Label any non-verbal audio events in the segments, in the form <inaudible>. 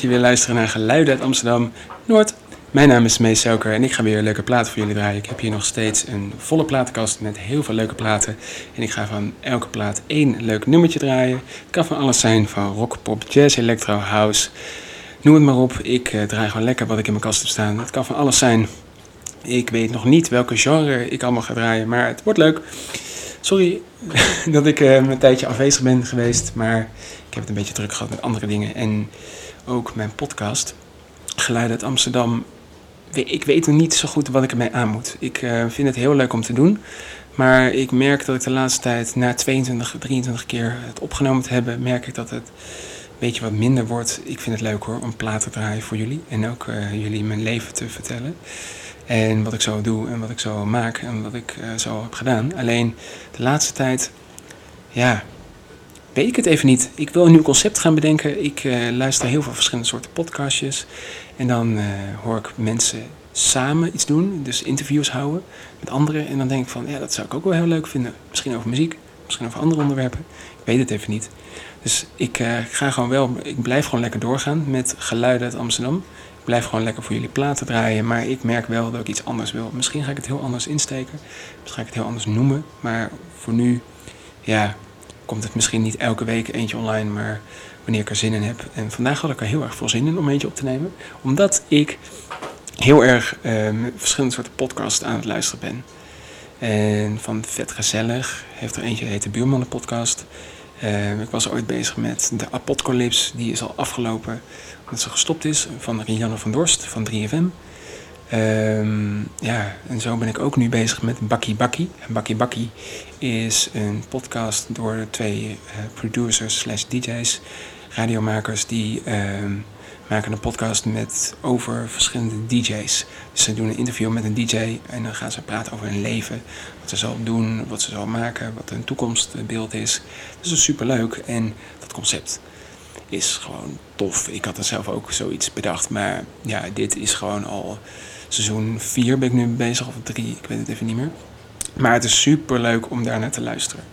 Dat je weer naar Geluiden uit Amsterdam Noord. Mijn naam is Mees Soker en ik ga weer leuke platen voor jullie draaien. Ik heb hier nog steeds een volle platenkast met heel veel leuke platen. En ik ga van elke plaat één leuk nummertje draaien. Het kan van alles zijn, van rock, pop, jazz, electro, house. Noem het maar op. Ik uh, draai gewoon lekker wat ik in mijn kast heb staan. Het kan van alles zijn. Ik weet nog niet welke genre ik allemaal ga draaien, maar het wordt leuk. Sorry <laughs> dat ik uh, een tijdje afwezig ben geweest, maar ik heb het een beetje druk gehad met andere dingen. En ook mijn podcast, Geluid uit Amsterdam. Ik weet nog niet zo goed wat ik ermee aan moet. Ik uh, vind het heel leuk om te doen. Maar ik merk dat ik de laatste tijd, na 22, 23 keer het opgenomen te hebben, merk ik dat het een beetje wat minder wordt. Ik vind het leuk hoor, om platen te draaien voor jullie. En ook uh, jullie mijn leven te vertellen. En wat ik zo doe en wat ik zo maak en wat ik uh, zo heb gedaan. Alleen de laatste tijd, ja, weet ik het even niet. Ik wil een nieuw concept gaan bedenken. Ik uh, luister heel veel verschillende soorten podcastjes. En dan uh, hoor ik mensen samen iets doen. Dus interviews houden met anderen. En dan denk ik van, ja, dat zou ik ook wel heel leuk vinden. Misschien over muziek, misschien over andere onderwerpen. Ik weet het even niet. Dus ik uh, ga gewoon wel, ik blijf gewoon lekker doorgaan met geluiden uit Amsterdam. Ik blijf gewoon lekker voor jullie platen draaien. Maar ik merk wel dat ik iets anders wil. Misschien ga ik het heel anders insteken. Misschien ga ik het heel anders noemen. Maar voor nu, ja, komt het misschien niet elke week eentje online. Maar wanneer ik er zin in heb. En vandaag had ik er heel erg veel zin in om eentje op te nemen. Omdat ik heel erg uh, verschillende soorten podcasts aan het luisteren ben. En van Vet Gezellig heeft er eentje, heet de Buurmannen podcast. Uh, ik was ooit bezig met de Apocalypse, die is al afgelopen omdat ze gestopt is, van Rianne van Dorst van 3FM. Um, ja, en zo ben ik ook nu bezig met Bakkie Bakkie. En Bakkie Bakkie is een podcast door twee uh, producers slash DJ's, radiomakers, die um, maken een podcast met over verschillende DJ's. Dus ze doen een interview met een DJ en dan gaan ze praten over hun leven, wat ze zal doen, wat ze zal maken, wat hun toekomstbeeld is. Dus dat is super leuk en dat concept is gewoon tof. Ik had er zelf ook zoiets bedacht, maar ja, dit is gewoon al seizoen 4 ben ik nu bezig, of 3, ik weet het even niet meer. Maar het is super leuk om daar naar te luisteren.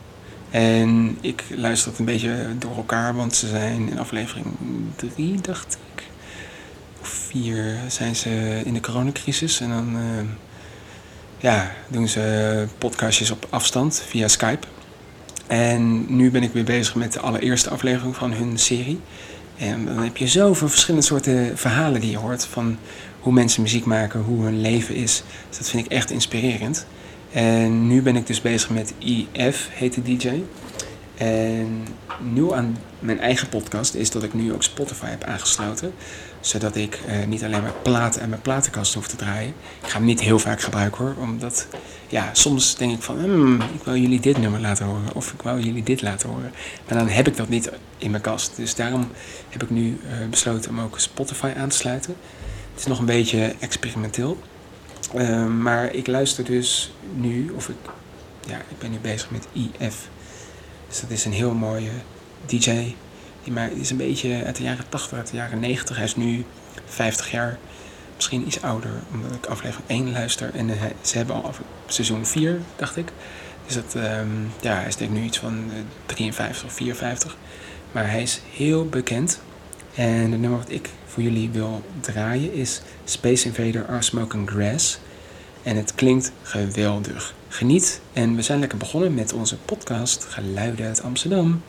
En ik luister het een beetje door elkaar, want ze zijn in aflevering 3, dacht ik. Of 4 zijn ze in de coronacrisis. En dan uh, ja, doen ze podcastjes op afstand via Skype. En nu ben ik weer bezig met de allereerste aflevering van hun serie. En dan heb je zoveel verschillende soorten verhalen die je hoort van hoe mensen muziek maken, hoe hun leven is. Dus dat vind ik echt inspirerend. En nu ben ik dus bezig met IF, heet de DJ. En nu aan mijn eigen podcast is dat ik nu ook Spotify heb aangesloten. Zodat ik uh, niet alleen maar platen en mijn platenkast hoef te draaien. Ik ga hem niet heel vaak gebruiken hoor. Omdat, ja, soms denk ik van, hmm, ik wil jullie dit nummer laten horen. Of ik wil jullie dit laten horen. Maar dan heb ik dat niet in mijn kast. Dus daarom heb ik nu uh, besloten om ook Spotify aan te sluiten. Het is nog een beetje experimenteel. Uh, maar ik luister dus nu, of ik, ja, ik ben nu bezig met IF. Dus dat is een heel mooie DJ. Die maar is een beetje uit de jaren 80, uit de jaren 90. Hij is nu 50 jaar, misschien iets ouder, omdat ik aflevering 1 luister. En uh, ze hebben al seizoen 4, dacht ik. Dus dat, um, ja, hij is nu iets van uh, 53 of 54. Maar hij is heel bekend. En het nummer wat ik jullie wil draaien is Space Invader Are Smoking Grass. En het klinkt geweldig. Geniet en we zijn lekker begonnen met onze podcast Geluiden uit Amsterdam.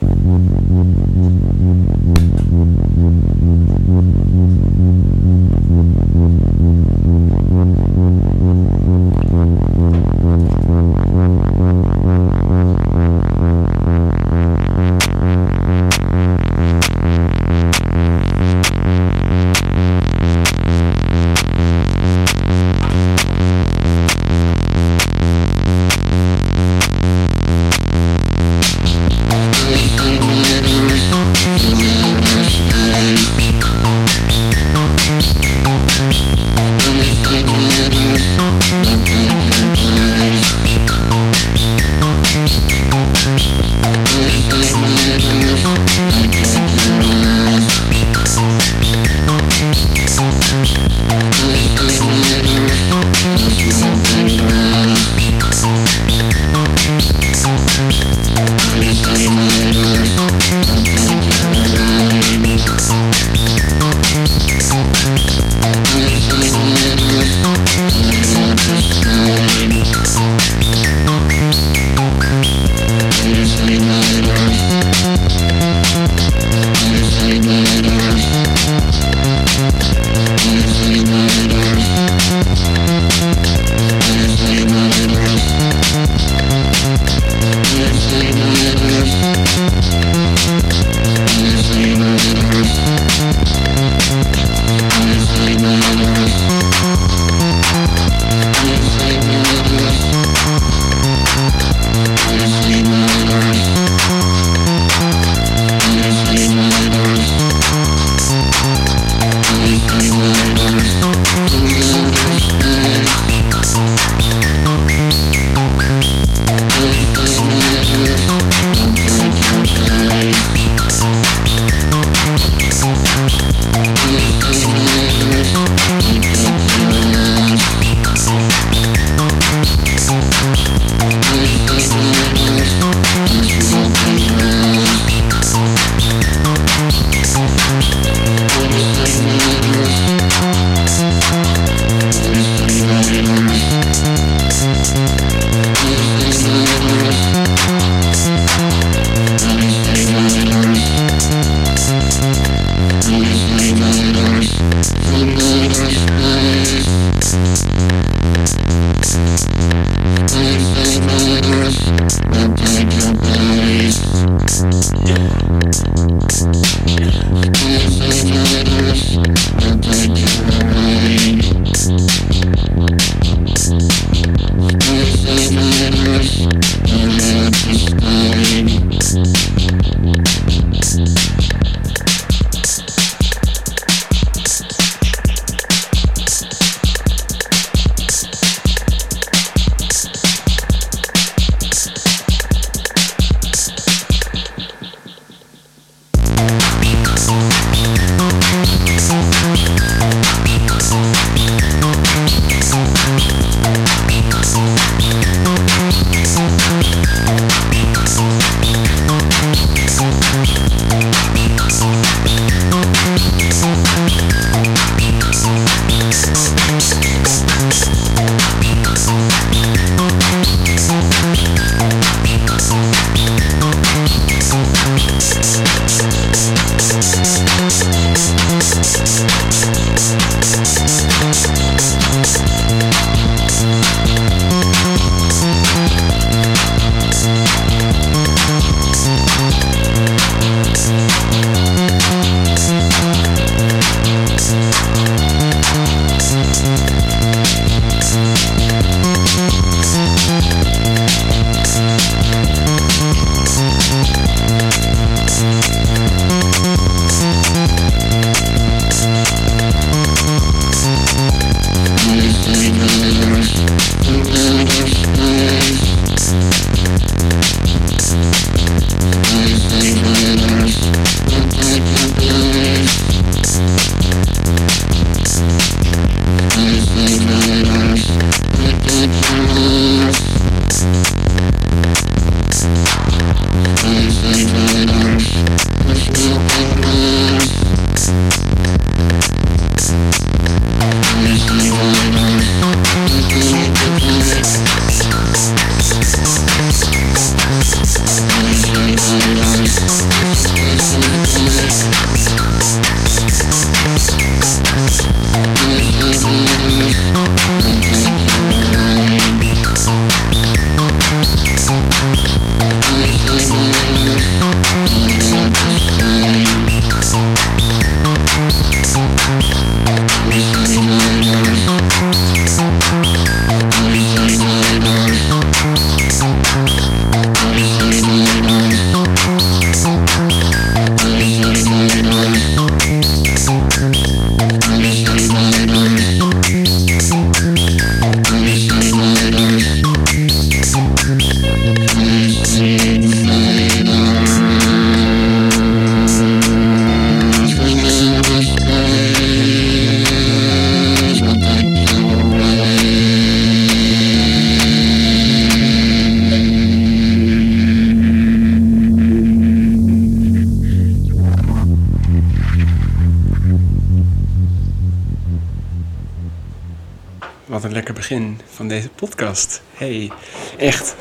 Een lekker begin van deze podcast. Hey, echt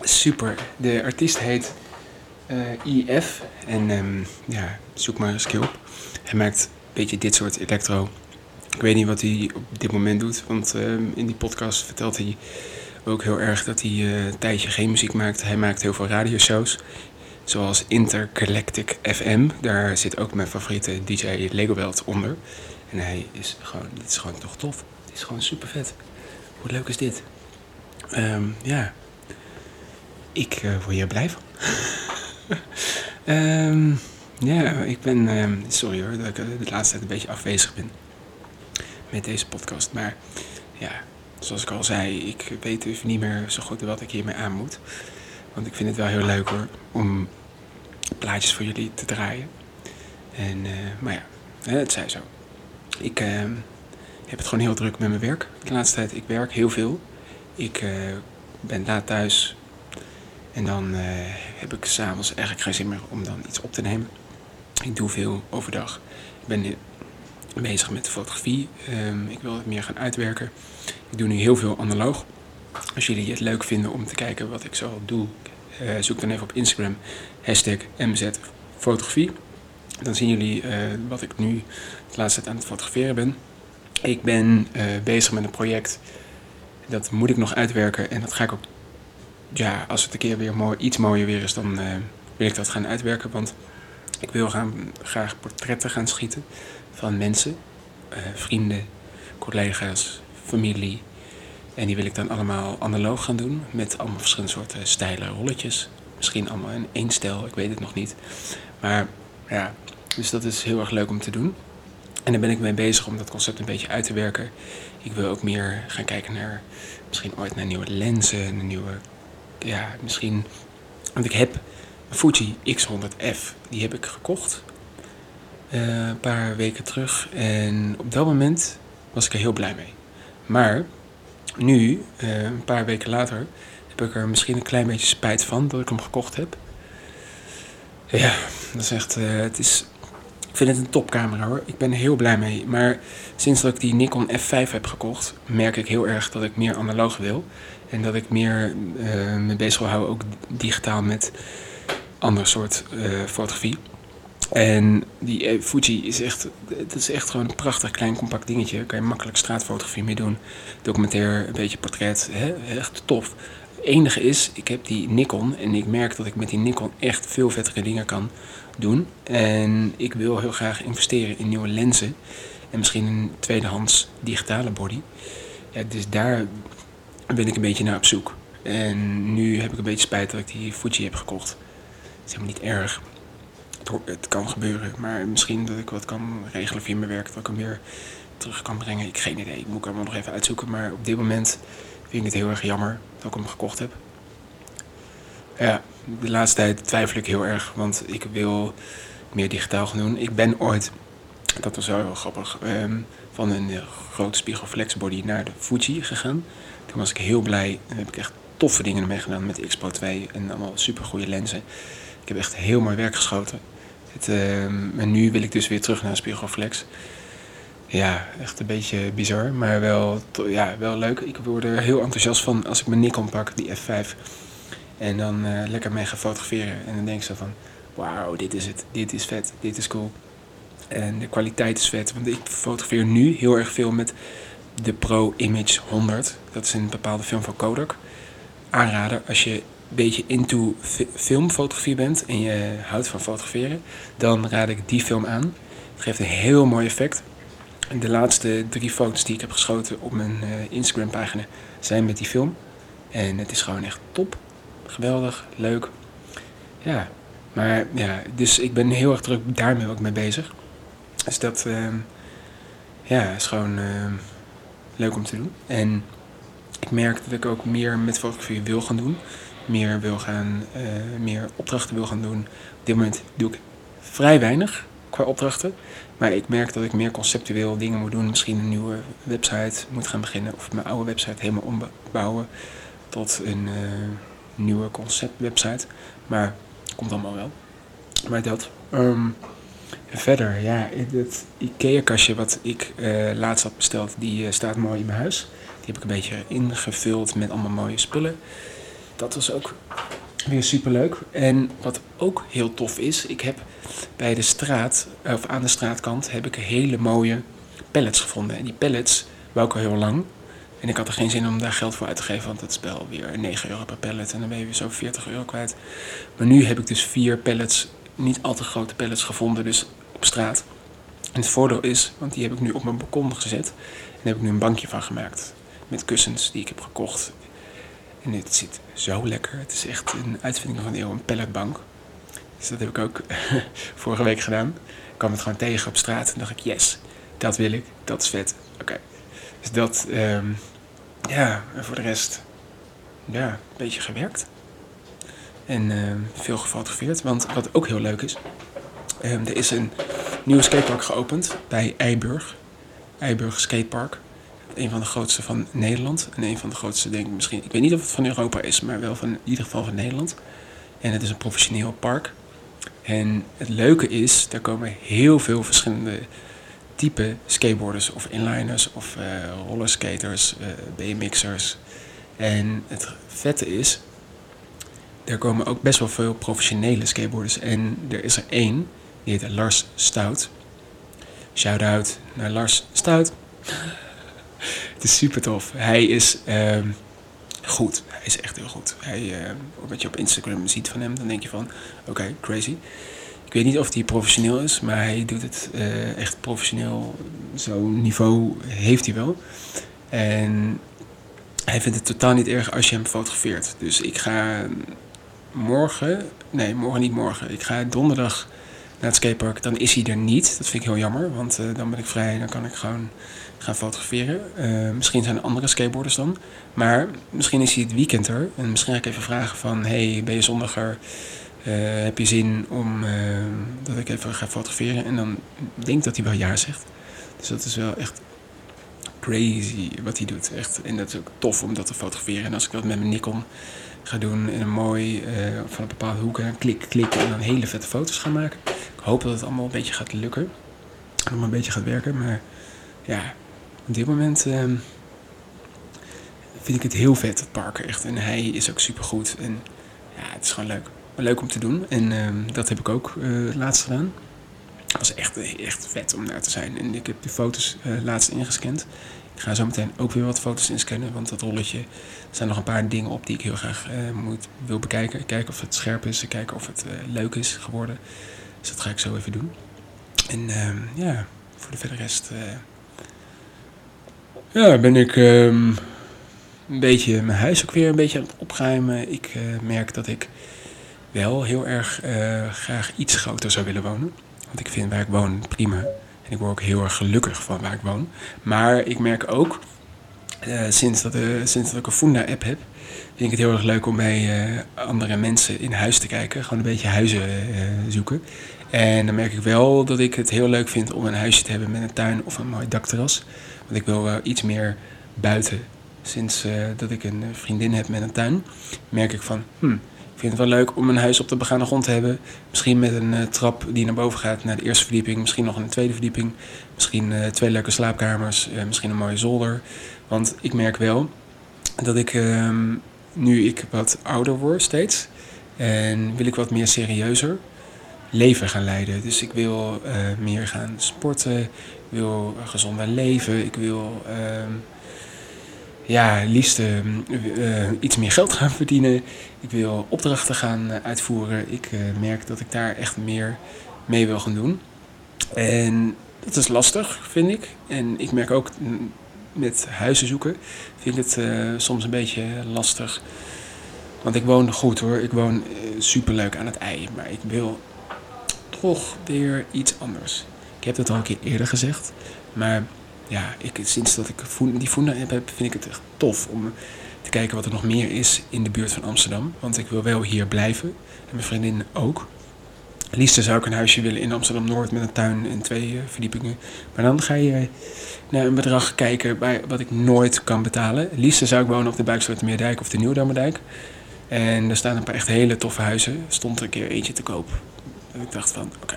super. De artiest heet uh, IF en ehm, ja, zoek maar eens op. Hij maakt een beetje dit soort electro. Ik weet niet wat hij op dit moment doet, want ehm, in die podcast vertelt hij ook heel erg dat hij uh, een tijdje geen muziek maakt. Hij maakt heel veel radioshows, zoals Intergalactic FM. Daar zit ook mijn favoriete DJ Legobelt onder. En hij is gewoon, dit is gewoon toch tof. Is gewoon super vet. Hoe leuk is dit? Um, ja, ik uh, word hier blij van. um, <laughs> ja, ik ben, um, sorry hoor, dat ik eh, de laatste tijd een beetje afwezig ben met deze podcast. Maar ja, zoals ik al zei, ik weet even niet meer zo goed wat ik hiermee aan moet. Want ik vind het wel heel leuk hoor, om plaatjes voor jullie te draaien. En, uh, maar ja, het zij zo. Ik uh, heb het gewoon heel druk met mijn werk de laatste tijd. Ik werk heel veel. Ik uh, ben laat thuis. En dan uh, heb ik s'avonds eigenlijk geen zin meer om dan iets op te nemen. Ik doe veel overdag. Ik ben bezig met de fotografie. Um, ik wil het meer gaan uitwerken. Ik doe nu heel veel analoog. Als jullie het leuk vinden om te kijken wat ik zo doe, zoek dan even op Instagram hashtag MZ fotografie. Dan zien jullie wat ik nu de laatste tijd aan het fotograferen ben. Ik ben uh, bezig met een project. Dat moet ik nog uitwerken. En dat ga ik ook. Ja, als het een keer weer mooi, iets mooier weer is, dan uh, wil ik dat gaan uitwerken. Want ik wil gaan, graag portretten gaan schieten van mensen, vrienden, collega's, familie. En die wil ik dan allemaal analoog gaan doen. Met allemaal verschillende soorten stijlen, rolletjes. Misschien allemaal in één stijl, ik weet het nog niet. Maar ja, dus dat is heel erg leuk om te doen. En daar ben ik mee bezig om dat concept een beetje uit te werken. Ik wil ook meer gaan kijken naar, misschien ooit naar nieuwe lenzen, naar nieuwe, ja, misschien, want ik heb een Fuji X100F, die heb ik gekocht uh, een paar weken terug. En op dat moment was ik er heel blij mee. Maar nu, uh, een paar weken later, heb ik er misschien een klein beetje spijt van dat ik hem gekocht heb. Ja, dat is echt, uh, het is ik vind het een topcamera hoor. Ik ben er heel blij mee. Maar sinds dat ik die Nikon F5 heb gekocht, merk ik heel erg dat ik meer analoog wil. En dat ik meer uh, me bezig wil houden, ook digitaal met ander soort uh, fotografie. En die eh, Fuji is echt, het is echt gewoon een prachtig klein compact dingetje. Daar kan je makkelijk straatfotografie mee doen. Documentair, een beetje portret, hè? echt tof. Het enige is, ik heb die Nikon en ik merk dat ik met die Nikon echt veel vettere dingen kan doen. En ik wil heel graag investeren in nieuwe lenzen. En misschien een tweedehands digitale body. Ja, dus daar ben ik een beetje naar op zoek. En nu heb ik een beetje spijt dat ik die Fuji heb gekocht. Dat is helemaal niet erg. Het, het kan gebeuren. Maar misschien dat ik wat kan regelen via mijn werk. Dat ik hem weer terug kan brengen. Ik geen idee. Ik moet hem nog even uitzoeken. Maar op dit moment vind ik het heel erg jammer dat ik hem gekocht heb. Ja, de laatste tijd twijfel ik heel erg, want ik wil meer digitaal gaan doen. Ik ben ooit, dat was wel grappig, um, van een uh, grote spiegelflex body naar de Fuji gegaan. Toen was ik heel blij en heb ik echt toffe dingen ermee gedaan met de Expo 2 en allemaal super goede lenzen. Ik heb echt heel mooi werk geschoten. Het, um, en nu wil ik dus weer terug naar spiegelflex. Ja, echt een beetje bizar, maar wel, ja, wel leuk. Ik word er heel enthousiast van als ik mijn Nikon pak, die F5. En dan uh, lekker mee gaan fotograferen. En dan denk je zo van, wauw, dit is het. Dit is vet. Dit is cool. En de kwaliteit is vet. Want ik fotografeer nu heel erg veel met de Pro Image 100. Dat is een bepaalde film van Kodak. Aanrader als je een beetje into filmfotografie bent en je houdt van fotograferen, dan raad ik die film aan. Het geeft een heel mooi effect. De laatste drie foto's die ik heb geschoten op mijn uh, Instagram pagina zijn met die film. En het is gewoon echt top geweldig, leuk. Ja, maar ja, dus ik ben heel erg druk daarmee ook mee bezig. Dus dat uh, ja, is gewoon uh, leuk om te doen. En ik merk dat ik ook meer met fotografie wil gaan doen. Meer wil gaan, uh, meer opdrachten wil gaan doen. Op dit moment doe ik vrij weinig qua opdrachten. Maar ik merk dat ik meer conceptueel dingen moet doen. Misschien een nieuwe website moet gaan beginnen. Of mijn oude website helemaal ombouwen tot een nieuwe conceptwebsite. Maar komt allemaal wel. Maar dat. Um, verder, ja, het IKEA-kastje wat ik uh, laatst had besteld, die uh, staat mooi in mijn huis. Die heb ik een beetje ingevuld met allemaal mooie spullen. Dat was ook weer super leuk. En wat ook heel tof is, ik heb bij de straat, of aan de straatkant, heb ik hele mooie pallets gevonden. En die pallets wou al heel lang. En ik had er geen zin om daar geld voor uit te geven, want het is wel weer 9 euro per pallet. En dan ben je weer zo 40 euro kwijt. Maar nu heb ik dus vier pallets, niet al te grote pallets gevonden, dus op straat. En het voordeel is, want die heb ik nu op mijn balkon gezet. En daar heb ik nu een bankje van gemaakt. Met kussens die ik heb gekocht. En dit zit zo lekker. Het is echt een uitvinding van de eeuw, een palletbank. Dus dat heb ik ook <laughs> vorige week gedaan. Ik kwam het gewoon tegen op straat en dacht ik, yes, dat wil ik, dat is vet. Oké. Dus dat, um, ja, en voor de rest, ja, een beetje gewerkt. En uh, veel gefotografeerd. Want wat ook heel leuk is, um, er is een nieuwe skatepark geopend bij Eiburg. Eiburg Skatepark. Een van de grootste van Nederland. En een van de grootste, denk ik misschien. Ik weet niet of het van Europa is, maar wel van in ieder geval van Nederland. En het is een professioneel park. En het leuke is, daar komen heel veel verschillende type skateboarders of inliners of uh, rollerskaters, uh, BMX'ers. En het vette is, er komen ook best wel veel professionele skateboarders. En er is er één, die heet Lars Stout. Shout-out naar Lars Stout. <laughs> het is super tof. Hij is uh, goed. Hij is echt heel goed. Hij, uh, wat je op Instagram ziet van hem, dan denk je van, oké, crazy. Ik weet niet of hij professioneel is, maar hij doet het uh, echt professioneel. Zo'n niveau heeft hij wel. En hij vindt het totaal niet erg als je hem fotografeert. Dus ik ga morgen, nee, morgen niet morgen. Ik ga donderdag naar het skatepark. Dan is hij er niet. Dat vind ik heel jammer, want uh, dan ben ik vrij en dan kan ik gewoon gaan fotograferen. Uh, misschien zijn er andere skateboarders dan. Maar misschien is hij het weekend er. En misschien ga ik even vragen van... Hey, ben je zondager? Uh, heb je zin om dat ik even ga fotograferen? En dan denk ik dat hij wel ja zegt. Dus dat is wel echt crazy wat hij doet. Echt. En dat is ook tof om dat te fotograferen. En als ik dat met mijn Nikon ga doen in een mooi, uh, van een bepaalde hoek en klik, klik en dan hele vette foto's gaan maken. Ik hoop dat het allemaal een beetje gaat lukken. En een beetje gaat werken. Maar ja, op dit moment uh, vind ik het heel vet, het park echt. En hij is ook super goed. En ja, het is gewoon leuk. Leuk om te doen. En uh, dat heb ik ook uh, laatst gedaan. Het was echt, echt vet om daar te zijn. En ik heb de foto's laatst ingescand. Ik ga zo meteen ook weer wat foto's inscannen, want dat rolletje, er zijn nog een paar dingen op die ik heel graag uh, moet, wil bekijken. Kijken of het scherp is, kijken of het leuk is geworden. Dus dat ga ik zo even doen. En uh, ja, voor de verder rest ja, ben ik um, een beetje mijn huis ook weer een beetje aan het opruimen. Ik merk dat ik wel heel erg graag iets groter zou willen wonen. Want ik vind waar ik woon prima. En ik word ook heel erg gelukkig van waar ik woon. Maar ik merk ook, uh, sinds, dat, uh, sinds dat ik een Funda-app heb, vind ik het heel erg leuk om bij andere mensen in huis te kijken. Gewoon een beetje huizen zoeken. En dan merk ik wel dat ik het heel leuk vind om een huisje te hebben met een tuin of een mooi dakterras. Want ik wil wel iets meer buiten. Sinds dat ik een vriendin heb met een tuin, merk ik van, hmm, ik vind het wel leuk om een huis op de begane grond te hebben. Misschien met een uh, trap die naar boven gaat naar de eerste verdieping. Misschien nog een tweede verdieping. Misschien uh, twee leuke slaapkamers. Uh, misschien een mooie zolder. Want ik merk wel dat ik ehm, nu ik wat ouder word steeds. En wil ik wat meer serieuzer leven gaan leiden. Dus ik wil meer gaan sporten. Ik wil gezonder leven. Ik wil ehm, ja, liefst uh, uh, iets meer geld gaan verdienen. Ik wil opdrachten gaan uitvoeren. Ik merk dat ik daar echt meer mee wil gaan doen. En dat is lastig, vind ik. En ik merk ook met huizen zoeken, vind ik het soms een beetje lastig. Want ik woon goed hoor. Ik woon superleuk aan het ei. Maar ik wil toch weer iets anders. Ik heb het al een keer eerder gezegd. Maar ja, ik, sinds dat ik die Funda-app heb, vind ik het echt tof om te kijken wat er nog meer is in de buurt van Amsterdam. Want ik wil wel hier blijven. En mijn vriendin ook. Liefst zou ik een huisje willen in Amsterdam-Noord met een tuin en twee uh, verdiepingen. Maar dan ga je naar een bedrag kijken bij wat ik nooit kan betalen. Liefst zou ik wonen op de Buikslotermeerdijk of de Nieuwdammerdijk. En er staan een paar echt hele toffe huizen. Stond er een keer eentje te koop. En ik dacht van, oké,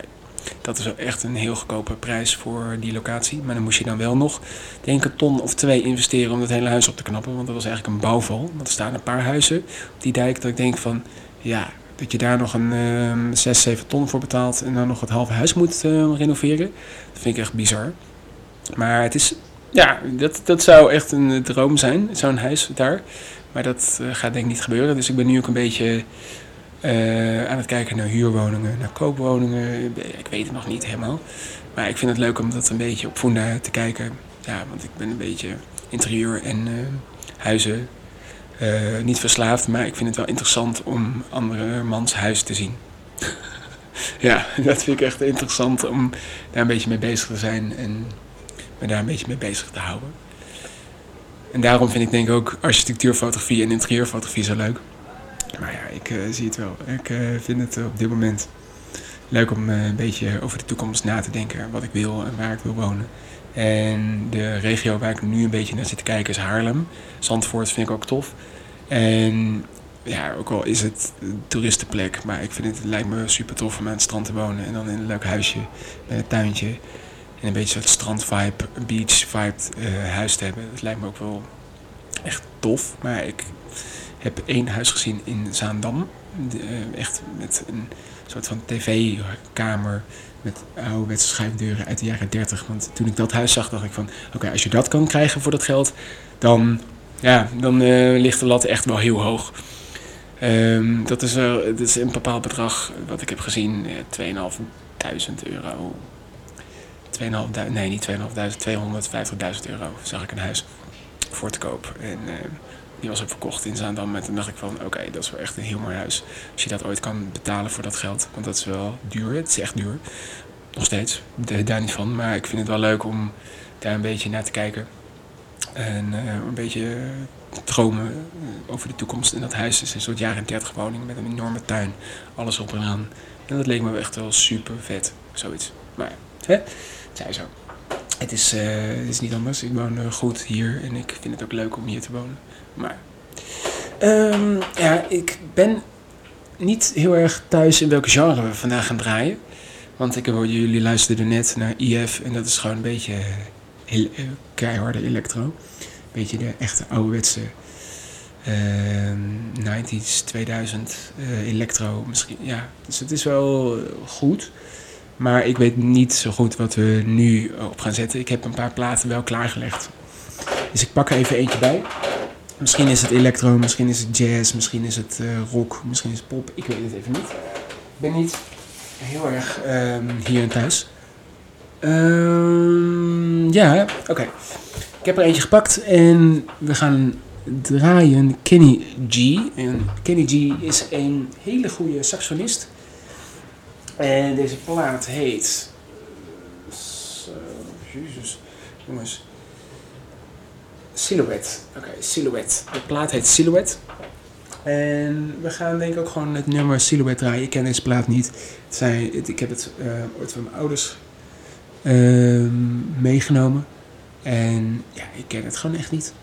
Dat is echt een heel goedkope prijs voor die locatie. Maar dan moest je dan wel nog, denk ik, een ton of twee investeren om het hele huis op te knappen. Want dat was eigenlijk een bouwval. Want er staan een paar huizen op die dijk dat ik denk van, ja, dat je daar nog een uh, 6, 7 ton voor betaalt en dan nog het halve huis moet uh, renoveren. Dat vind ik echt bizar. Maar het is, ja, dat, dat zou echt een droom zijn, zo'n huis daar. Maar dat uh, gaat denk ik niet gebeuren. Dus ik ben nu ook een beetje uh, aan het kijken naar huurwoningen, naar koopwoningen. Ik weet het nog niet helemaal. Maar ik vind het leuk om dat een beetje op Funda te kijken. Ja, want ik ben een beetje interieur en uh, huizen uh, niet verslaafd. Maar ik vind het wel interessant om andere mans huis te zien. <laughs> ja, dat vind ik echt interessant om daar een beetje mee bezig te zijn. En me daar een beetje mee bezig te houden. En daarom vind ik denk ik ook architectuurfotografie en interieurfotografie zo leuk. Maar ja, ik uh, zie het wel. Ik uh, vind het op dit moment leuk om uh, een beetje over de toekomst na te denken. Wat ik wil en waar ik wil wonen. En de regio waar ik nu een beetje naar zit te kijken is Haarlem. Zandvoort vind ik ook tof. En ja, ook al is het een toeristenplek, maar ik vind het, het lijkt me super tof om aan het strand te wonen. En dan in een leuk huisje met een tuintje. En een beetje zo'n strandvibe, beach vibe uh, huis te hebben. Dat lijkt me ook wel echt tof. Maar ik heb één huis gezien in Zaandam. De, uh, echt met een soort van tv-kamer. Met ouderwetse schuifdeuren uit de jaren 30. Want toen ik dat huis zag, dacht ik van... Oké, als je dat kan krijgen voor dat geld... Dan, ja, dan uh, ligt de lat echt wel heel hoog. Um, dat, is, uh, dat is een bepaald bedrag wat ik heb gezien. 2.500 euro 2.500, nee niet 2.500, 250.000 euro zag ik een huis voor te koop. En uh, die was ook verkocht in Zaandam. En toen dacht ik van, oké, dat is wel echt een heel mooi huis. Als je dat ooit kan betalen voor dat geld. Want dat is wel duur. Het is echt duur. Nog steeds. Daar niet van. Maar ik vind het wel leuk om daar een beetje naar te kijken. En uh, een beetje dromen over de toekomst. En dat huis is een soort jaren 30 woning met een enorme tuin. Alles op en aan. En dat leek me echt wel super vet. Zoiets. Maar hè? zij zo. Het is, het is niet anders. Ik woon goed hier en ik vind het ook leuk om hier te wonen. Maar um, ja, ik ben niet heel erg thuis in welke genre we vandaag gaan draaien. Want ik hoorde jullie luisterden net naar IF en dat is gewoon een beetje heel, uh, keiharde electro. Een beetje de echte ouderwetse uh, 90s, 2000 electro misschien. Ja, dus het is wel goed. Maar ik weet niet zo goed wat we nu op gaan zetten. Ik heb een paar platen wel klaargelegd. Dus ik pak er even eentje bij. Misschien is het electro, misschien is het jazz, misschien is het uh, rock, misschien is het pop. Ik weet het even niet. Ik ben niet heel erg um, hier in thuis. Um, ja, oké. Ik heb er eentje gepakt en we gaan draaien Kenny G. En Kenny G is een hele goede saxofonist. En deze plaat heet. Zo, Jezus. Jongens. Silhouette. Oké, okay, Silhouette. De plaat heet Silhouette. En we gaan denk ik ook gewoon het nummer Silhouette draaien. Ik ken deze plaat niet. Het zijn, het, ik heb het uh, ooit van mijn ouders uh, meegenomen. En ja, ik ken het gewoon echt niet.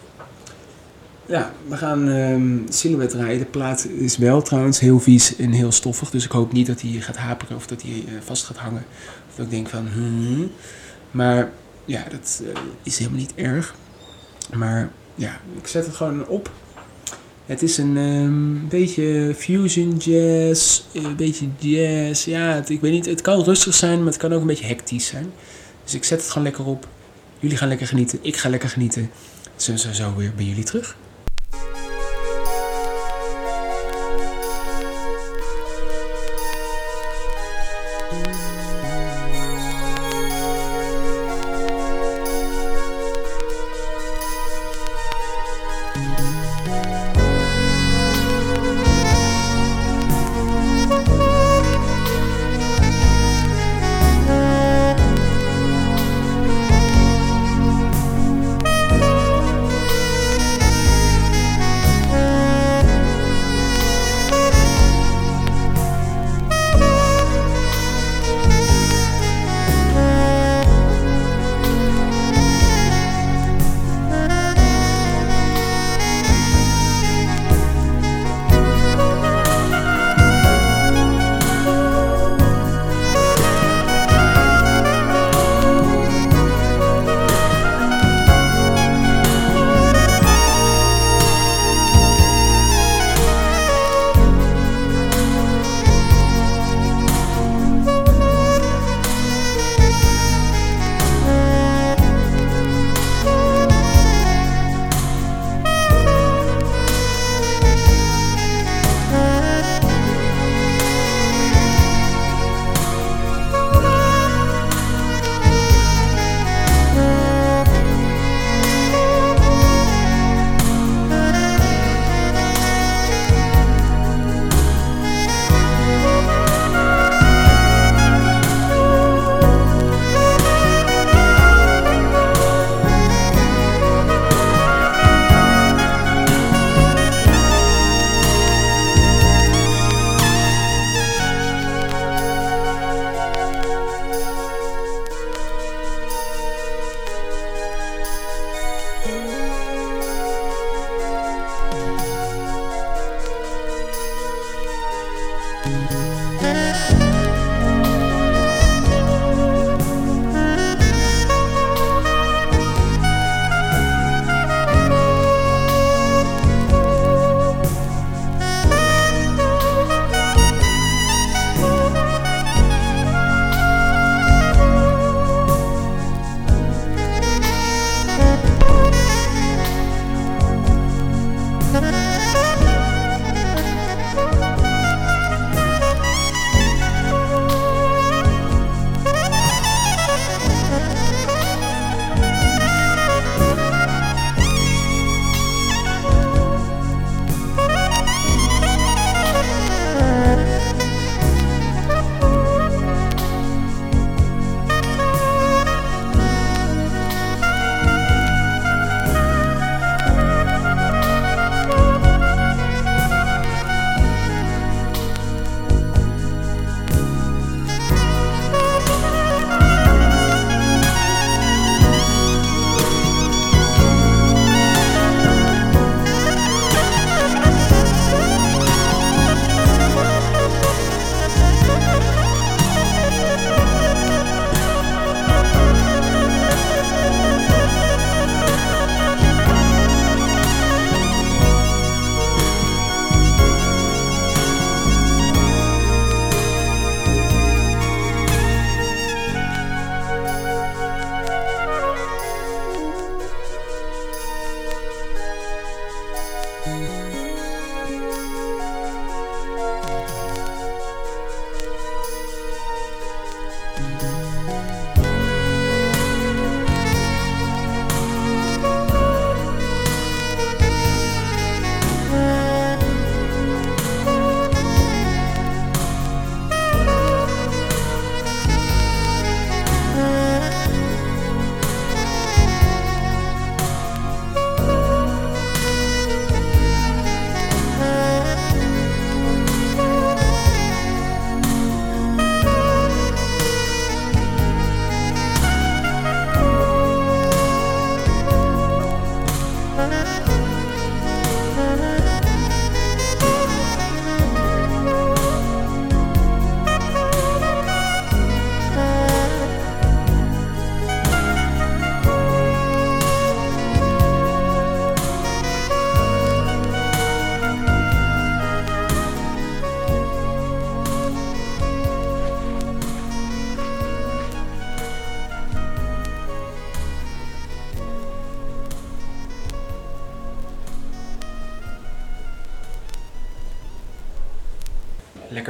Ja, we gaan um, Silhouette draaien. De plaat is wel trouwens heel vies en heel stoffig. Dus ik hoop niet dat hij gaat haperen of dat hij uh, vast gaat hangen. Of dat ik denk van... Hmm. Maar ja, dat uh, is helemaal niet erg. Maar ja, ik zet het gewoon op. Het is een um, beetje fusion jazz, een beetje jazz. Ja, het, ik weet niet, het kan rustig zijn, maar het kan ook een beetje hectisch zijn. Dus ik zet het gewoon lekker op. Jullie gaan lekker genieten, ik ga lekker genieten. Zijn ze zo weer bij jullie terug.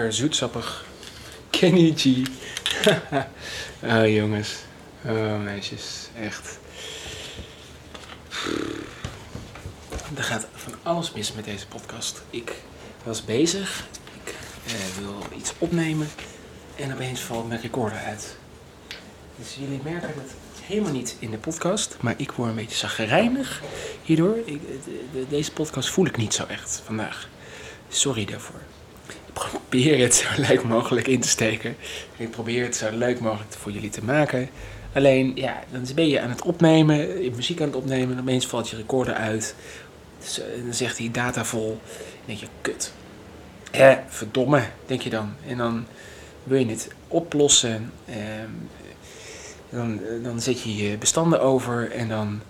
Lekker zoetsappig. Kenny G. oh <laughs> jongens. Oh meisjes. Echt. Er gaat van alles mis met deze podcast. Ik was bezig. Ik eh, wil iets opnemen. En opeens valt mijn recorder uit. Dus jullie merken het helemaal niet in de podcast. Maar ik word een beetje zagrijnig hierdoor. Ik, de- de- deze podcast voel ik niet zo echt vandaag. Sorry daarvoor. Probeer het zo leuk mogelijk in te steken. Ik probeer het zo leuk mogelijk voor jullie te maken. Alleen, ja, dan ben je aan het opnemen, je muziek aan het opnemen. En opeens valt je recorder uit. Dus, eh, dan zegt hij data vol. Dan denk je, kut. Hè, verdomme, denk je dan. En dan wil je het oplossen. ehm, dan, dan zet je je bestanden over en dan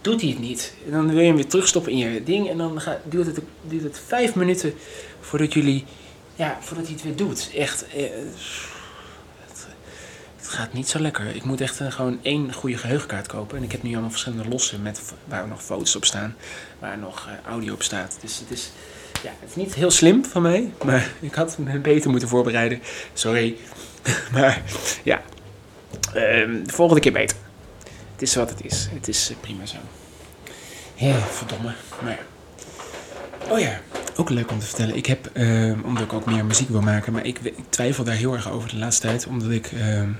doet hij het niet. En dan wil je hem weer terugstoppen in je ding en dan gaat, duurt, het, duurt het vijf minuten voordat jullie, ja, voordat hij het weer doet. Echt, eh, het, het gaat niet zo lekker. Ik moet echt eh, gewoon één goede geheugenkaart kopen. En ik heb nu allemaal verschillende losse met, waar nog foto's op staan, waar nog eh, audio op staat. Dus het is, ja, het is niet heel slim van mij, maar <laughs> ik had me beter moeten voorbereiden. Sorry. <laughs> maar ja, Ehm, de volgende keer beter. Het is wat het is. Het is prima zo. Ja, verdomme. Maar ja. Oh ja, ook leuk om te vertellen. Ik heb, ehm, omdat ik ook meer muziek wil maken, maar ik, twijfel daar heel erg over de laatste tijd. Omdat ik ehm,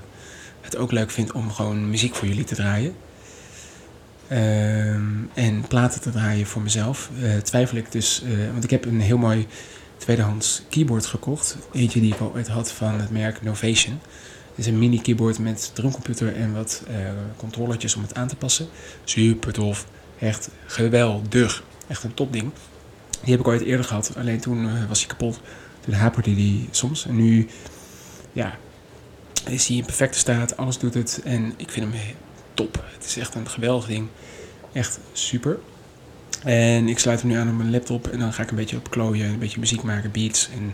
het ook leuk vind om gewoon muziek voor jullie te draaien. Ehm, en platen te draaien voor mezelf. Eh, twijfel ik dus, eh, want ik heb een heel mooi tweedehands keyboard gekocht. Eentje die ik al ooit had van het merk Novation. Het is een mini keyboard met drumcomputer en wat eh controllertjes om het aan te passen. Super tof. Echt geweldig. Echt een topding. Die heb ik ooit eerder gehad. Alleen toen eh, was hij kapot. toen haperde die soms. En nu, ja, is hij in perfecte staat. Alles doet het. En ik vind hem top. Het is echt een geweldig ding. Echt super. En ik sluit hem nu aan op mijn laptop. En dan ga ik een beetje op klooien. Een beetje muziek maken, beats. En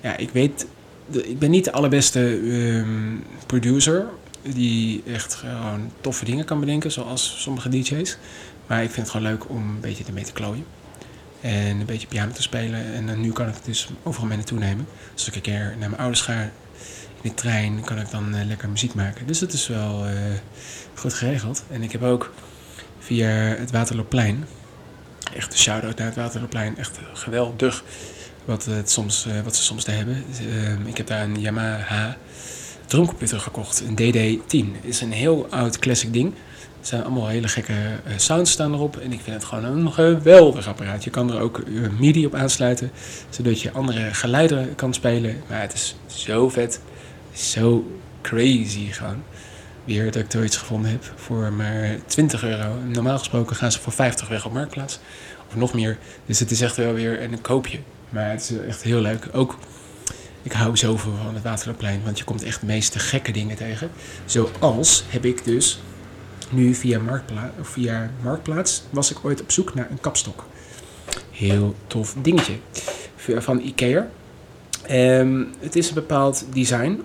ja, ik weet... Ik ben niet de allerbeste ehm, producer die echt gewoon toffe dingen kan bedenken, zoals sommige DJ's. Maar ik vind het gewoon leuk om een beetje ermee te klooien. En een beetje piano te spelen. En nu kan ik het dus overal mee naartoe nemen. Als ik een keer naar mijn ouders ga in de trein, kan ik dan uh, lekker muziek maken. Dus dat is wel uh, goed geregeld. En ik heb ook via het Waterloopplein, echt een shout-out naar het Waterloopplein, echt geweldig wat, het soms, wat ze soms daar hebben. ik heb daar een Yamaha drumcomputer gekocht, een DD10. Het is een heel oud classic ding. Er zijn allemaal hele gekke uh, sounds staan erop. En ik vind het gewoon een geweldig apparaat. Je kan er ook uh, MIDI op aansluiten. Zodat je andere geluiden kan spelen. Maar het is zo vet. Zo crazy gewoon. Weer dat ik er gevonden heb voor maar 20 euro. Normaal gesproken gaan ze voor 50 weg op Marktplaats. Of nog meer. Dus het is echt wel weer een koopje. Maar het is echt heel leuk. Ook ik hou zoveel van het Waterloopplein, want je komt echt de meeste gekke dingen tegen. Zoals heb ik dus nu via, Marktpla of via Marktplaats was ik ooit op zoek naar een kapstok. Heel tof dingetje van Ikea. Um, het is een bepaald design.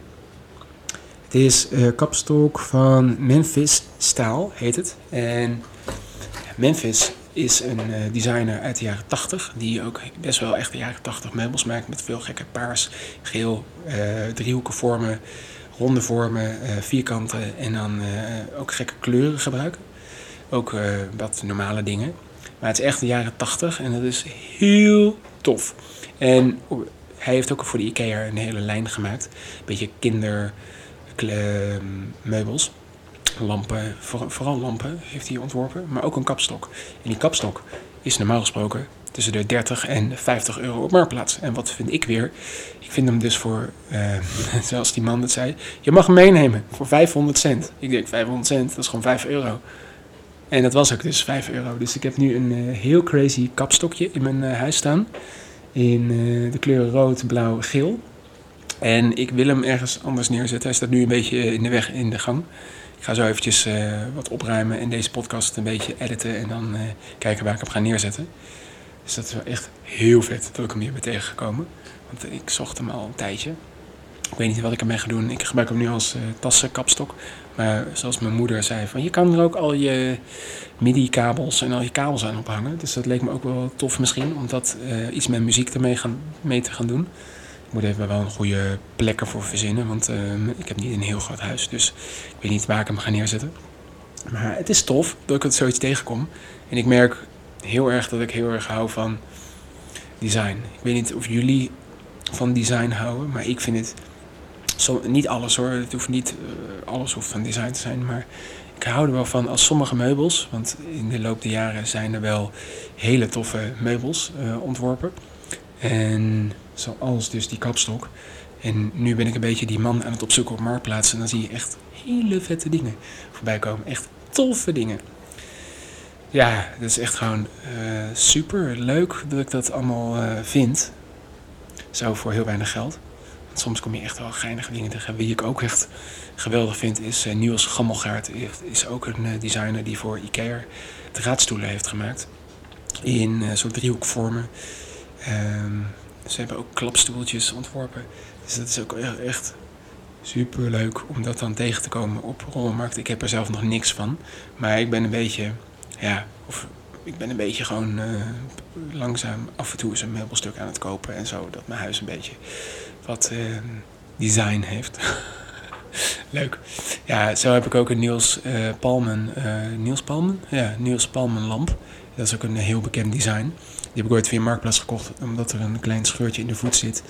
Het is uh, kapstok van Memphis Staal, heet het. En Memphis is een uh, designer uit de jaren 80, die ook best wel echt de jaren 80 meubels maakt met veel gekke paars, geel, uh, driehoeken vormen, ronde vormen, uh, vierkanten en dan ook gekke kleuren gebruiken. Ook wat normale dingen. Maar het is echt de jaren 80 en dat is heel tof. En hij heeft ook voor de IKEA een hele lijn gemaakt. Een beetje kindermeubels lampen, vooral lampen heeft hij ontworpen, maar ook een kapstok. En die kapstok is normaal gesproken tussen de 30 en 50 euro op marktplaats. En wat vind ik weer? Ik vind hem dus voor, uh, <laughs> zoals die man het zei, je mag hem meenemen voor 500 cent. Ik denk 500 cent, dat is gewoon 5 euro. En dat was ook dus 5 euro. Dus ik heb nu een uh, heel crazy kapstokje in mijn uh, huis staan. In de kleuren rood, blauw, geel. En ik wil hem ergens anders neerzetten. Hij staat nu een beetje in de weg in de gang. Ik ga zo eventjes wat opruimen en deze podcast een beetje editen en dan kijken waar ik hem ga neerzetten. Dus dat is wel echt heel vet dat ik hem hier ben tegengekomen. Want ik zocht hem al een tijdje. Ik weet niet wat ik ermee ga doen. Ik gebruik hem nu als uh, tassenkapstok. Maar zoals mijn moeder zei, van je kan er ook al je MIDI-kabels en al je kabels aan ophangen. Dus dat leek me ook wel tof misschien, om dat iets met muziek ermee gaan, mee te gaan doen. Ik moet even wel een goede plek ervoor verzinnen, want uh, ik heb niet een heel groot huis. Dus ik weet niet waar ik hem ga neerzetten. Maar het is tof dat ik het zoiets tegenkom. En ik merk heel erg dat ik heel erg hou van design. Ik weet niet of jullie van design houden, maar ik vind het... Niet alles hoor, het hoeft niet uh, alles hoeft van design te zijn, maar ik hou er wel van als sommige meubels, want in de loop der jaren zijn er wel hele toffe meubels uh, ontworpen. En zoals dus die kapstok. En nu ben ik een beetje die man aan het opzoeken op marktplaats. En dan zie je echt hele vette dingen voorbij komen. Echt toffe dingen. Ja, dat is echt gewoon uh, super leuk dat ik dat allemaal uh, vind. Zo voor heel weinig geld. Want soms kom je echt wel geinige dingen tegen. Wie ik ook echt geweldig vind is uh, Niels Gammelgaard. Is ook een designer die voor Ikea draadstoelen heeft gemaakt. In soort driehoekvormen. Um, ze hebben ook klapstoeltjes ontworpen. Dus dat is ook echt super leuk om dat dan tegen te komen op Rollenmarkt. Ik heb er zelf nog niks van. Maar ik ben een beetje, ja, of ik ben een beetje gewoon uh, langzaam af en toe eens een meubelstuk aan het kopen en zo. Dat mijn huis een beetje wat uh, design heeft. <laughs> Leuk. Ja, zo heb ik ook een Niels uh, Palmen. Niels Palmen? Ja, Niels Palmen lamp. Dat is ook een heel bekend design. Die heb ik ooit via Marktplaats gekocht, omdat er een klein scheurtje in de voet zit.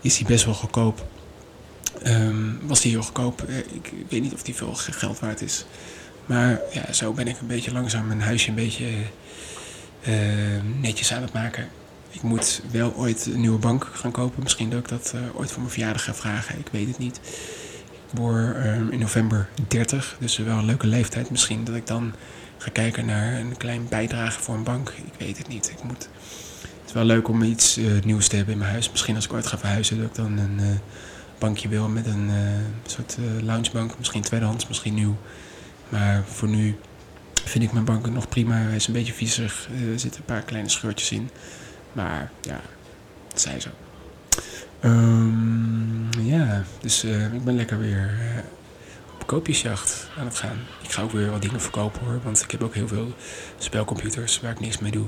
Is die best wel goedkoop. Um, was die heel goedkoop? Eh, ik weet niet of die veel geld waard is. Maar ja, zo ben ik een beetje langzaam mijn huisje een beetje uh, netjes aan het maken. Ik moet wel ooit een nieuwe bank gaan kopen. Misschien dat ik dat uh, ooit voor mijn verjaardag ga vragen. Ik weet het niet. Ik word uh, in november 30, dus wel een leuke leeftijd. Misschien dat ik dan ga kijken naar een klein bijdrage voor een bank. Ik weet het niet. Ik moet is wel leuk om iets eh, nieuws te hebben in mijn huis. Misschien als ik ooit ga verhuizen, dat ik dan een eh, bankje wil met een eh, soort eh, loungebank. Misschien tweedehands, misschien nieuw. Maar voor nu vind ik mijn bank nog prima. Hij is een beetje viezig. Eh, er zitten een paar kleine scheurtjes in. Maar ja, dat zij zo. Ehm, ja, dus eh, ik ben lekker weer eh, op koopjesjacht aan het gaan. Ik ga ook weer wat dingen verkopen hoor. Want ik heb ook heel veel spelcomputers waar ik niks mee doe.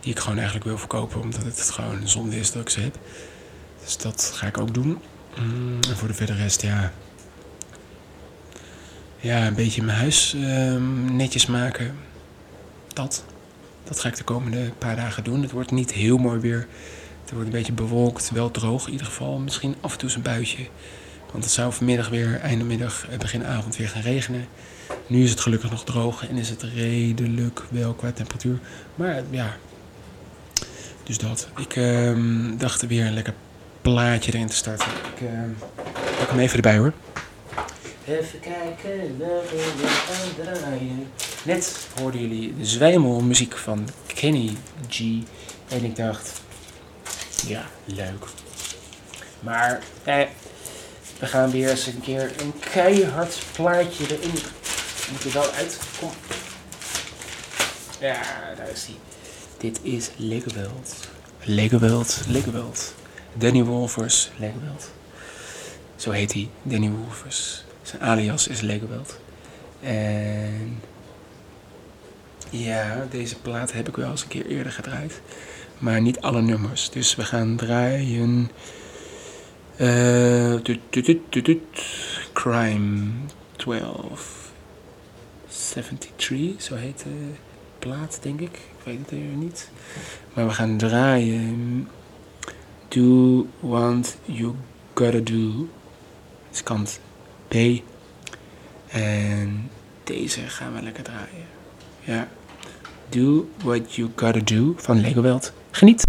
Die ik gewoon eigenlijk wil verkopen. Omdat het gewoon zonde is dat ik ze heb. Dus dat ga ik ook doen. Mm, en voor de verder rest, ja. Ja, een beetje mijn huis ehm, netjes maken. Dat. Dat ga ik de komende paar dagen doen. Het wordt niet heel mooi weer. Het wordt een beetje bewolkt, wel droog in ieder geval. Misschien af en toe een buitje. Want het zou vanmiddag weer, einde middag, eh, begin avond weer gaan regenen. Nu is het gelukkig nog droog en is het redelijk wel qua temperatuur. Maar ja, dus dat. Ik ehm, dacht weer een lekker plaatje erin te starten. Ik ehm, pak hem even erbij hoor. Even kijken, we gaan draaien. Net hoorden jullie de zwijmelmuziek van Kenny G. En ik dacht, ja, leuk. Maar eh, we gaan weer eens een keer een keihard plaatje erin. Moet er wel uit. Kom. Ja, daar is hij. Dit is Legoweld. Legoweld, Legoweld. Danny Wolfers, Legoweld. Zo heet hij, Danny Wolfers. Zijn alias is Legoweld. En ja, deze plaat heb ik wel eens een keer eerder gedraaid. Maar niet alle nummers. Dus we gaan draaien. eh, tut, tut, tut, tut, tut. Crime 1273, zo heet de plaat, denk ik. Ik weet het even niet. Maar we gaan draaien. Do what you gotta do. Is kant B. En deze gaan we lekker draaien. Ja. Do what you gotta do van Legoweld. Geniet!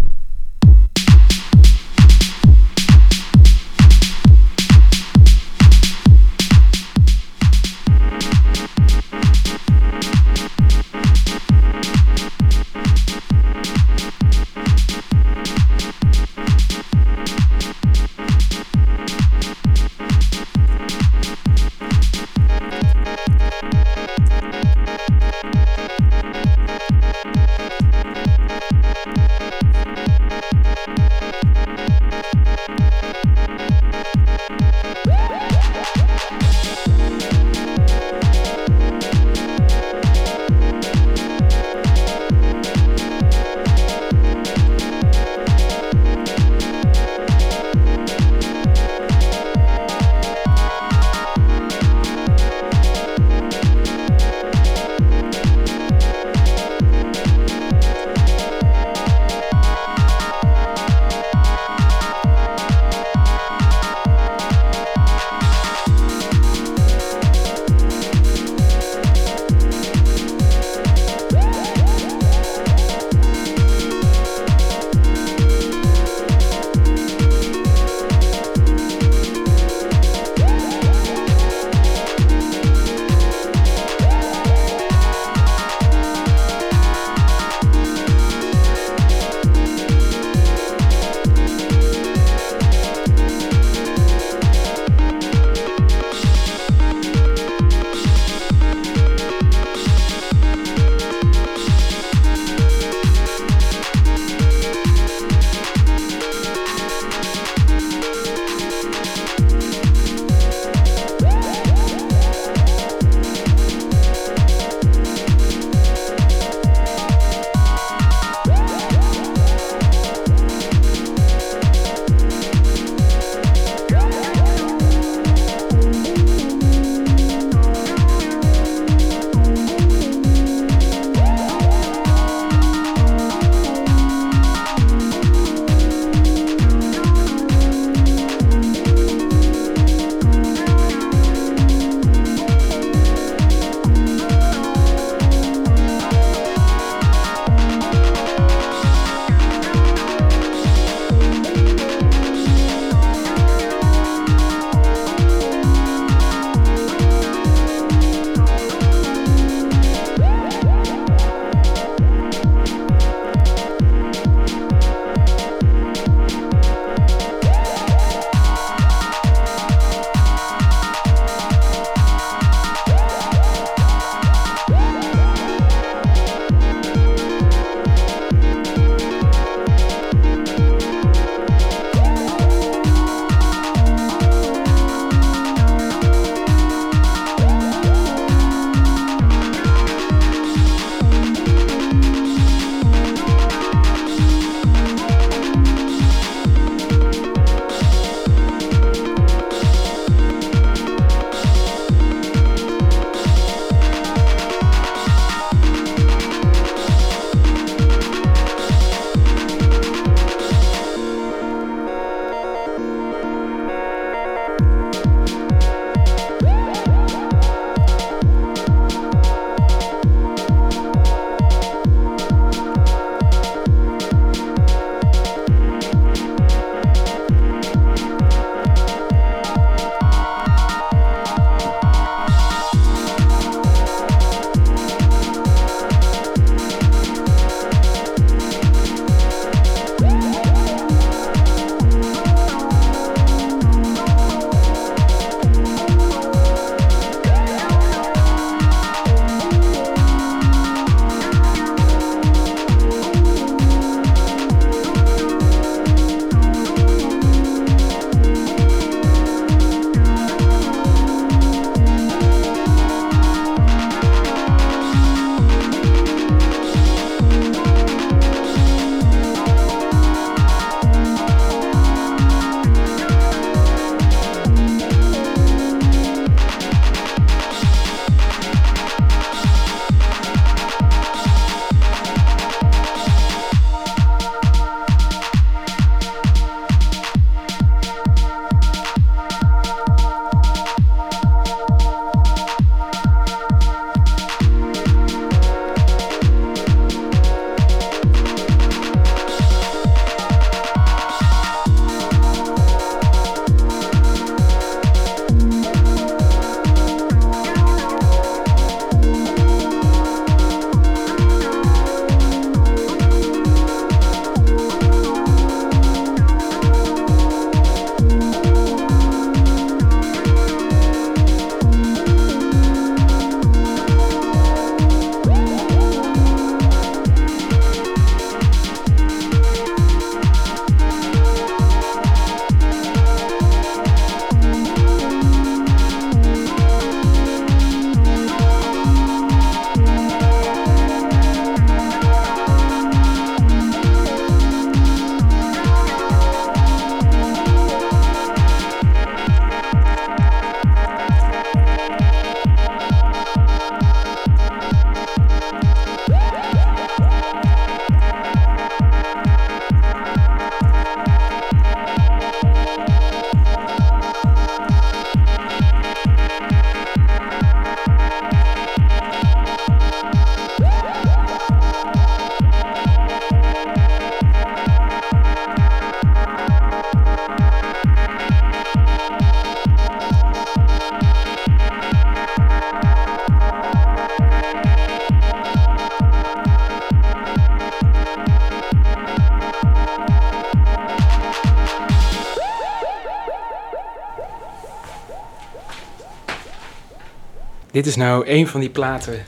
Dit is nou een van die platen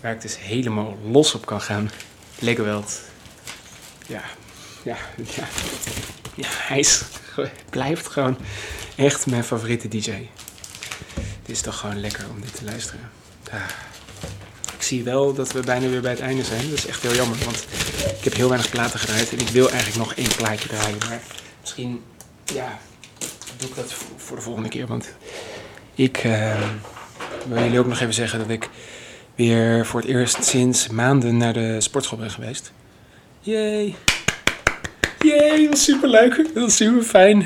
waar ik dus helemaal los op kan gaan. Legoweld. Ja, ja, ja. Ja, hij is, blijft gewoon echt mijn favoriete DJ. Het is toch gewoon lekker om dit te luisteren. Ah. Ik zie wel dat we bijna weer bij het einde zijn. Dat is echt heel jammer, want ik heb heel weinig platen gedraaid. En ik wil eigenlijk nog één plaatje draaien. Maar misschien, ja, doe ik dat voor de volgende keer. Want ik uh, wil jullie ook nog even zeggen dat ik weer voor het eerst sinds maanden naar de sportschool ben geweest. Yay! Yay, dat was super leuk. Dat was super fijn.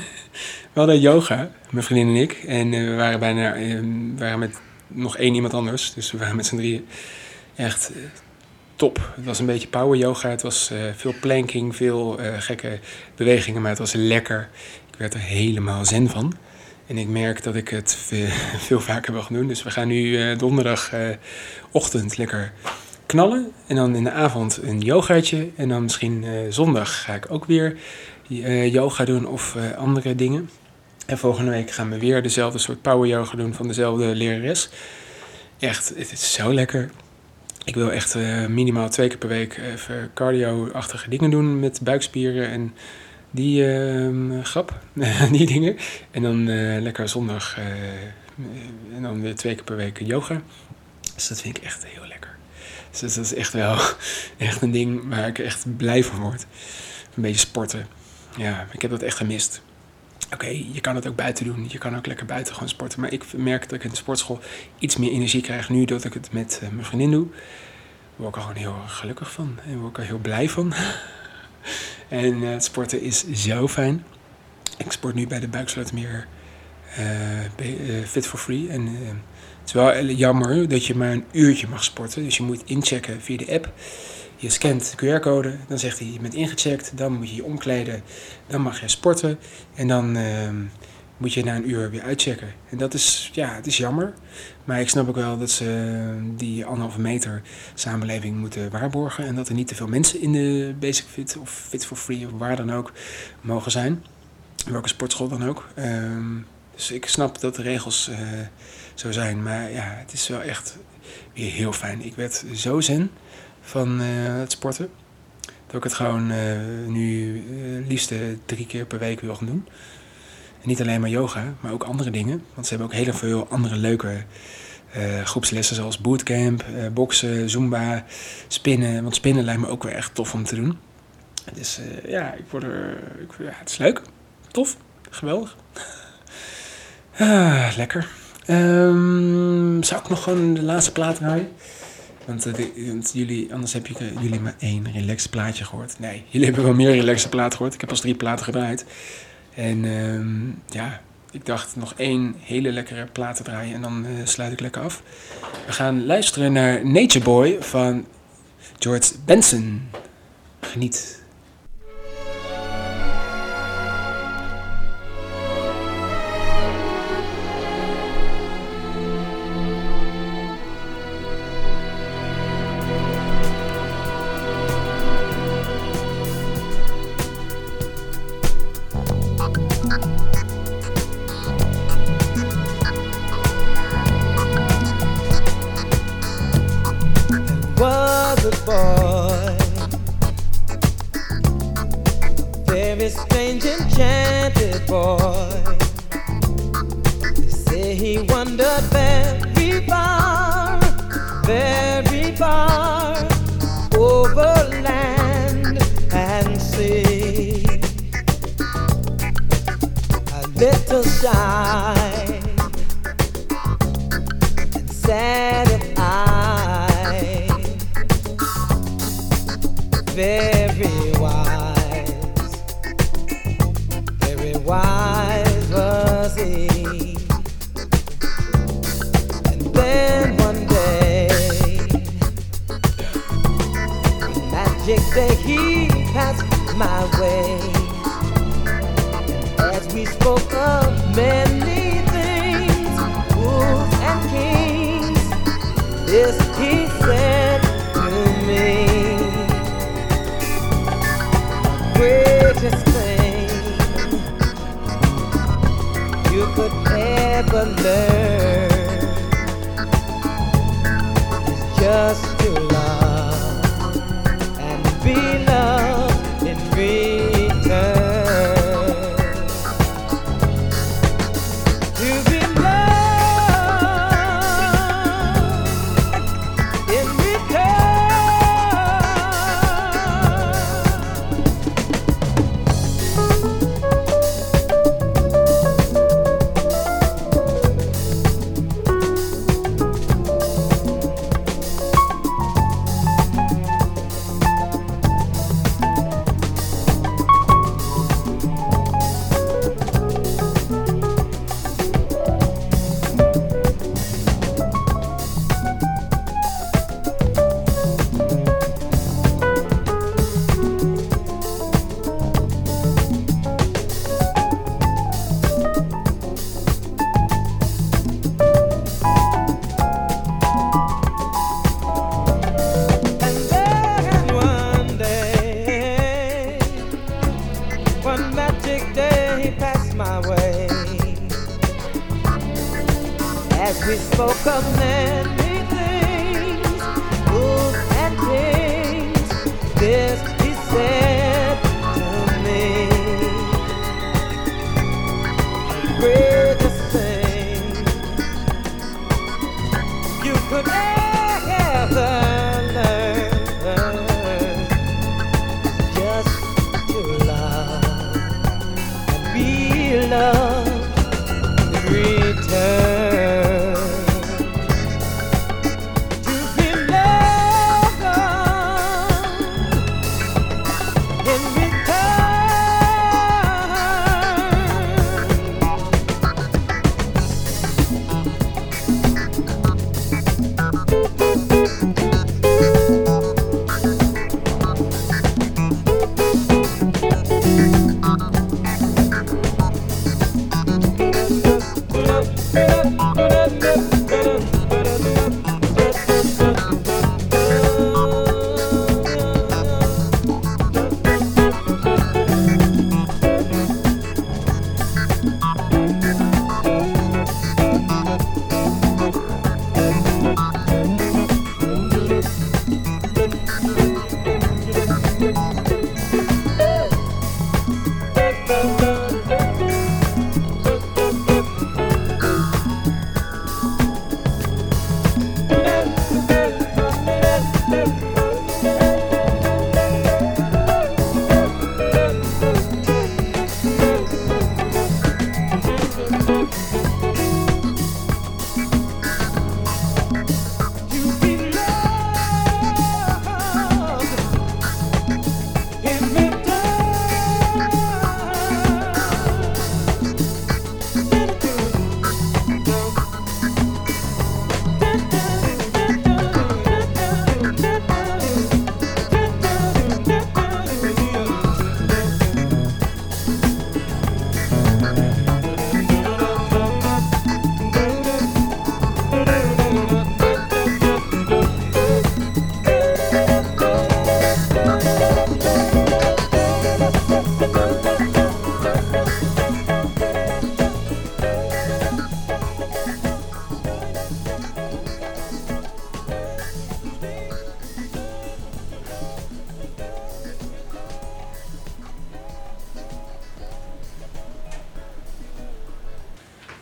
We hadden yoga, mijn vriendin en ik. En uh, we waren bijna uh, we waren met nog één iemand anders. Dus we waren met z'n drieën echt uh, top. Het was een beetje power yoga. Het was veel planking, veel gekke bewegingen. Maar het was lekker. Ik werd er helemaal zen van. En ik merk dat ik het veel, vaker wil gaan doen. Dus we gaan nu donderdagochtend lekker knallen. En dan in de avond een yogaatje. En dan misschien uh, zondag ga ik ook weer yoga doen of andere dingen. En volgende week gaan we weer dezelfde soort power yoga doen van dezelfde lerares. Echt, het is zo lekker. Ik wil echt minimaal twee keer per week even cardio-achtige dingen doen met buikspieren en die ehm, grap, <laughs> die dingen. En dan lekker zondag en dan twee keer per week yoga. Dus dat vind ik echt heel lekker. Dus dat is echt wel <laughs> echt een ding waar ik echt blij van word. Een beetje sporten. Ja, ik heb dat echt gemist. Oké, je kan het ook buiten doen. Je kan ook lekker buiten gewoon sporten. Maar ik merk dat ik in de sportschool iets meer energie krijg nu dat ik het met uh, mijn vriendin doe. Daar word ik er gewoon heel gelukkig van. En word ik er heel blij van. <laughs> en uh, sporten is zo fijn. Ik sport nu bij de Buikslotermeer uh, Fit for Free. En het is wel jammer dat je maar een uurtje mag sporten. Dus je moet inchecken via de app. Je scant de QR-code, dan zegt hij je bent ingecheckt, dan moet je je omkleden, dan mag je sporten en dan uh, moet je na een uur weer uitchecken. En dat is, ja, het is jammer, maar ik snap ook wel dat ze die anderhalve meter samenleving moeten waarborgen en dat er niet te veel mensen in de Basic Fit of Fit for Free of waar dan ook mogen zijn, welke sportschool dan ook. Um, dus ik snap dat de regels uh, zo zijn. Maar ja, het is wel echt weer heel fijn. Ik werd zo zen van uh, het sporten. Dat ik het gewoon uh, nu liefst drie keer per week wil gaan doen. Niet alleen maar yoga, maar ook andere dingen. Want ze hebben ook heel veel andere leuke groepslessen. Zoals bootcamp, boksen, zumba, spinnen. Want spinnen lijkt me ook weer echt tof om te doen. Dus ja, ik word er, ik, ja, het is leuk. Tof. Geweldig. <laughs> Ah, lekker. Um, zou ik nog gewoon de laatste plaat draaien? Want, uh, jullie, anders heb je uh, jullie maar één relaxed plaatje gehoord. Nee, jullie hebben wel meer relaxed platen gehoord. Ik heb pas drie platen gedraaid. En um, ja, ik dacht nog één hele lekkere plaat te draaien en dan uh, sluit ik lekker af. We gaan luisteren naar Nature Boy van George Benson. Geniet.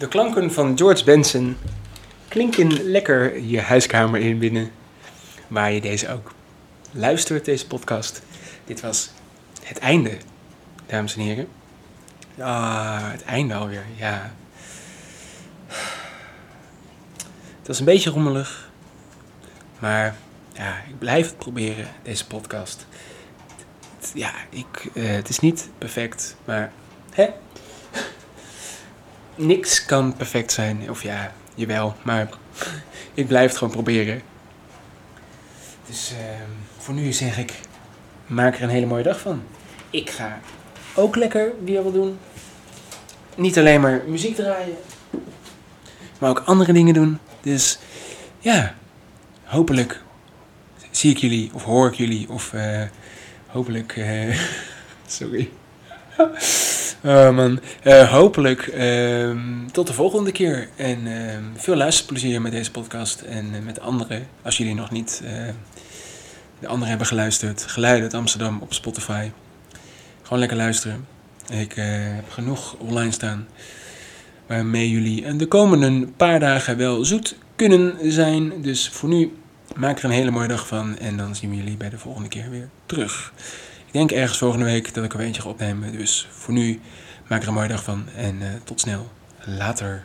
De klanken van George Benson klinken lekker je huiskamer in binnen, waar je deze ook luistert, deze podcast. Dit was het einde, dames en heren. Ah, het einde alweer, ja. Het was een beetje rommelig, maar ja, ik blijf het proberen, deze podcast. Ja, ik, eh, het is niet perfect, maar hè? Niks kan perfect zijn. Of ja, jawel, maar ik blijf het gewoon proberen. Dus ehm, voor nu zeg ik, maak er een hele mooie dag van. Ik ga ook lekker weer doen. Niet alleen maar muziek draaien, maar ook andere dingen doen. Dus ja, hopelijk zie ik jullie of hoor ik jullie of eh, hopelijk... eh, <laughs> sorry. Man, Eh, hopelijk ehm, tot de volgende keer. En ehm, veel luisterplezier met deze podcast en eh, met de andere. Als jullie nog niet eh, de andere hebben geluisterd. Geluiden uit Amsterdam op Spotify. Gewoon lekker luisteren. Ik heb genoeg online staan. Waarmee jullie de komende paar dagen wel zoet kunnen zijn. Dus voor nu maak er een hele mooie dag van. En dan zien we jullie bij de volgende keer weer terug. Denk ergens volgende week dat ik er eentje ga opnemen. Dus voor nu maak er een mooie dag van. En eh, tot snel. Later.